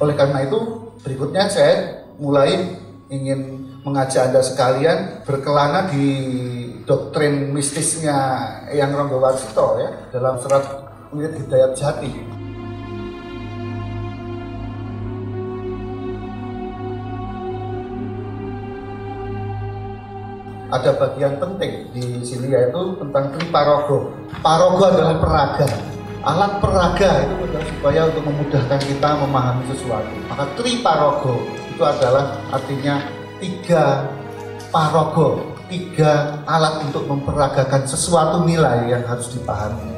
Oleh karena itu, berikutnya saya mulai ingin mengajak Anda sekalian berkelana di doktrin mistisnya Yang Ronggo Warsito ya dalam surat Wirid Hidayat Jati. Ada bagian penting di sini yaitu tentang triparogo. Parogo adalah peraga. Alat peraga itu adalah supaya untuk memudahkan kita memahami sesuatu. Maka triparogo itu adalah artinya tiga parogo, tiga alat untuk memperagakan sesuatu nilai yang harus dipahami.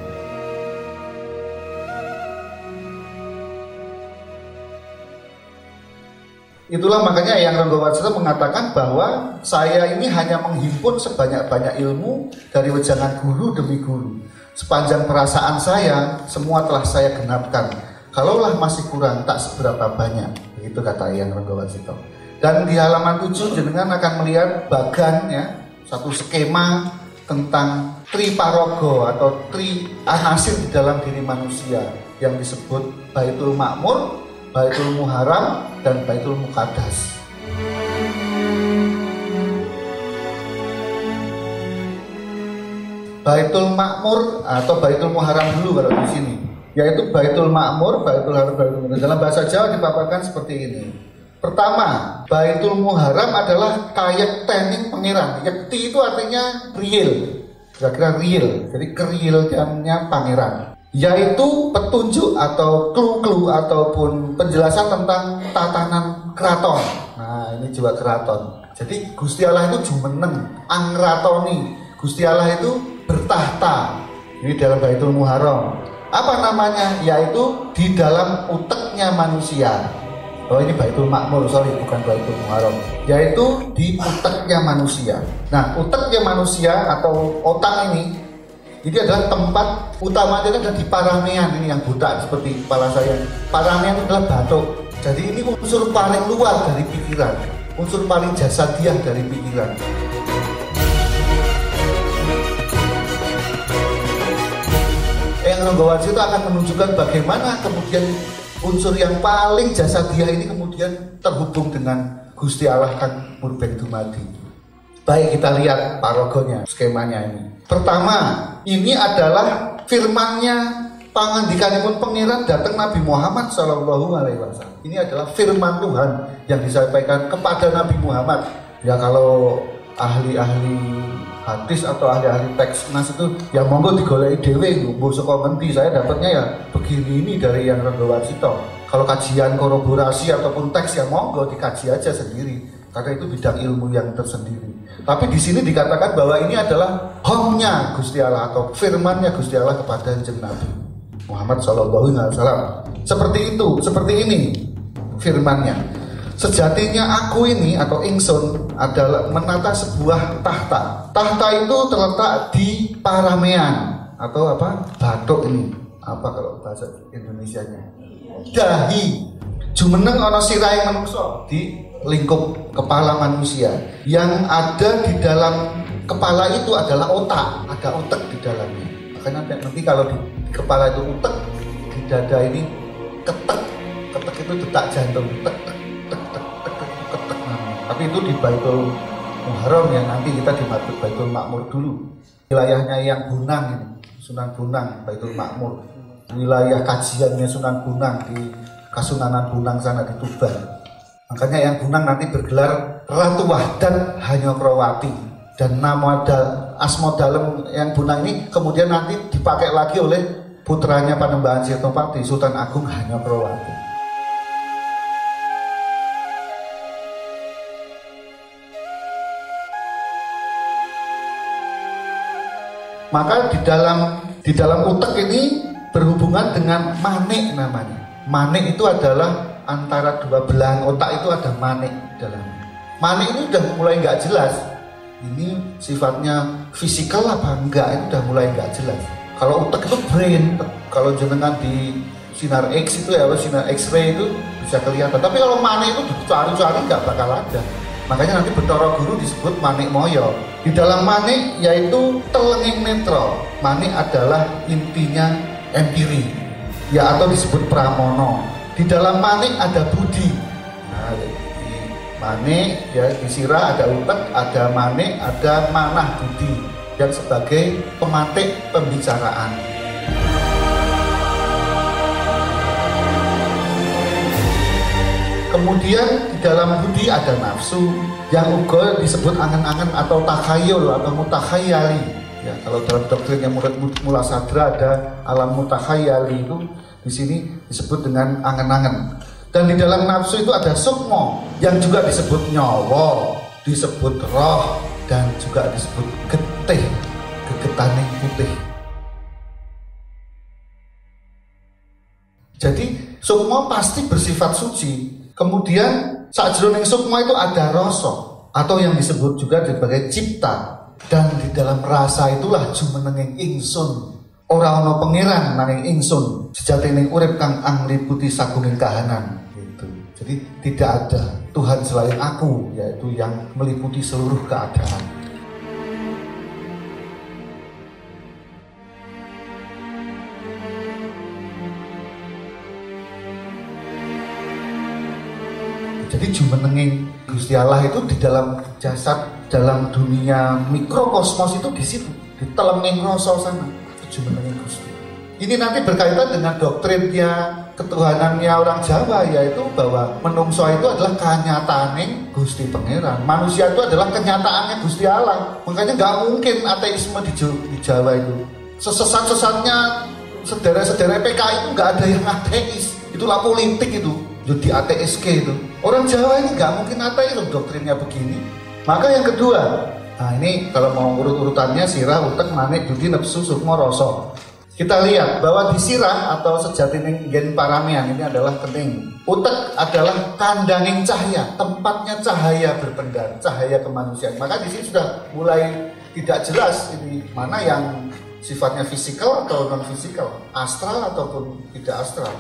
Itulah makanya yang Ronggo Warsito mengatakan bahwa saya ini hanya menghimpun sebanyak-banyak ilmu dari wejangan guru demi guru. Sepanjang perasaan saya, semua telah saya genapkan. Kalaulah masih kurang, tak seberapa banyak. Begitu kata yang Ronggo Warsito. Dan di halaman 7 jenengan akan melihat bagan ya, satu skema tentang triparogo atau tri anasir di dalam diri manusia yang disebut Baitul Makmur, Baitul Muharam, dan Baitul Muqaddas. Baitul Makmur atau Baitul Muharam dulu kalau di sini, yaitu Baitul Makmur, Baitul Haram, Baitul Muharam. Dalam bahasa Jawa dipaparkan seperti ini. Pertama, Baitul Muharam adalah kayak teknik pangeran. Yakti itu artinya real, kira-kira real. Jadi kerealnya pangeran yaitu petunjuk atau clue-clue ataupun penjelasan tentang tatanan keraton. Nah, ini jiwa keraton. Jadi Gusti Allah itu jumeneng, angratoni. Gusti Allah itu bertahta. Ini dalam Baitul Muharram. Apa namanya? Yaitu di dalam uteknya manusia. Oh ini Baitul Makmur, sorry bukan Baitul Muharram. Yaitu di uteknya manusia. Nah, uteknya manusia atau otak ini ini adalah tempat utamanya ada di Paramean ini yang buta seperti kepala saya. Paramean itu adalah batuk. Jadi ini unsur paling luar dari pikiran, unsur paling jasadiah dari pikiran. Yang Ronggowarsi itu akan menunjukkan bagaimana kemudian unsur yang paling jasadiah ini kemudian terhubung dengan Gusti Allah kan Murbeng Dumadi. Baik kita lihat parogonya, skemanya ini. Pertama, ini adalah firmannya pangandikanipun pengiran datang Nabi Muhammad Shallallahu Alaihi Wasallam. Ini adalah firman Tuhan yang disampaikan kepada Nabi Muhammad. Ya kalau ahli-ahli hadis atau ahli-ahli teks nas itu yang monggo digoleki dewe bu saka ngendi saya dapatnya ya begini ini dari yang Renggo Warsito. Kalau kajian korporasi ataupun teks yang monggo dikaji aja sendiri karena itu bidang ilmu yang tersendiri. Tapi di sini dikatakan bahwa ini adalah homnya Gusti Allah atau firmannya Gusti Allah kepada Nabi Muhammad Shallallahu Alaihi Wasallam. Seperti itu, seperti ini firmannya. Sejatinya aku ini atau ingsun adalah menata sebuah tahta. Tahta itu terletak di Paramean atau apa? Batuk ini. Apa kalau bahasa Indonesia-nya? Dahi. Jumeneng ono sirai menungso di lingkup kepala manusia yang ada di dalam kepala itu adalah otak ada otak di dalamnya makanya nanti kalau di, kepala itu otak di dada ini ketek ketek itu detak jantung tek tapi itu di Baitul Muharram ya nanti kita di Baitul Makmur dulu. Wilayahnya yang Bunang ini Sunan Bunang Baitul Makmur. Wilayah kajiannya Sunan Bunang di Kasunanan Bunang sana di Tuban. Makanya yang Bunang nanti bergelar Ratu Wahdat Hanyokrawati. Dan nama da, Asmo Dalem yang Bunang ini kemudian nanti dipakai lagi oleh putranya Panembahan Sirtopati Sultan Agung Hanyokrawati. Maka di dalam di dalam utek ini berhubungan dengan manik namanya. Manik itu adalah antara dua belahan otak itu ada manik dalamnya. Manik ini udah mulai nggak jelas. Ini sifatnya fisikal apa enggak itu udah mulai nggak jelas. Kalau otak itu brain, kalau jenengan di sinar X itu ya, sinar X-ray itu bisa kelihatan. Tapi kalau manik itu dicari-cari nggak bakal ada. Makanya nanti Betoro Guru disebut manik moyo. Di dalam manik yaitu telenging netro. Manik adalah intinya empiri, ya atau disebut pramono di dalam manik ada budi. Nah, manik ya di sirah ada utek, ada manik, ada manah budi yang sebagai pematik pembicaraan. Kemudian di dalam budi ada nafsu yang juga disebut angan-angan atau takhayul atau mutakhayali. Ya, kalau dalam doktrinnya murid mula sadra ada alam mutakhayali itu di sini disebut dengan angan-angan. Dan di dalam nafsu itu ada sukmo yang juga disebut nyawa, disebut roh dan juga disebut getih, kegetaning putih. Jadi sukmo pasti bersifat suci, Kemudian saat jroning sukma itu ada rasa atau yang disebut juga sebagai cipta dan di dalam rasa itulah jumenenging ingsun ora ana pangeran nanging ingsun sejatining urip kang angliputi sagunging kahanan gitu. Jadi tidak ada Tuhan selain aku yaitu yang meliputi seluruh keadaan. Jadi jumenenging Gusti Allah itu di dalam jasad, dalam dunia mikrokosmos itu di situ, di teleming rasa sana, jumenenging Gusti. Ini nanti berkaitan dengan doktrinnya ketuhanannya orang Jawa yaitu bahwa menungso itu adalah kenyataan Gusti Pangeran. Manusia itu adalah kenyataannya Gusti Allah. Makanya nggak mungkin ateisme di, di Jawa itu. Sesesat-sesatnya saudara-saudara PKI itu nggak ada yang ateis. Itulah politik itu jadi ATSK itu. Orang Jawa ini nggak mungkin ateis doktrinnya begini. Maka yang kedua, nah ini kalau mau urut-urutannya sirah, utek, manik, budi, nepsu, sukmo, rosok. Kita lihat bahwa di sirah atau sejati gen paramian ini adalah kening. Utek adalah kandanging cahaya, tempatnya cahaya berpendar, cahaya kemanusiaan. Maka di sini sudah mulai tidak jelas ini mana yang sifatnya fisikal atau non fisikal, astral ataupun tidak astral.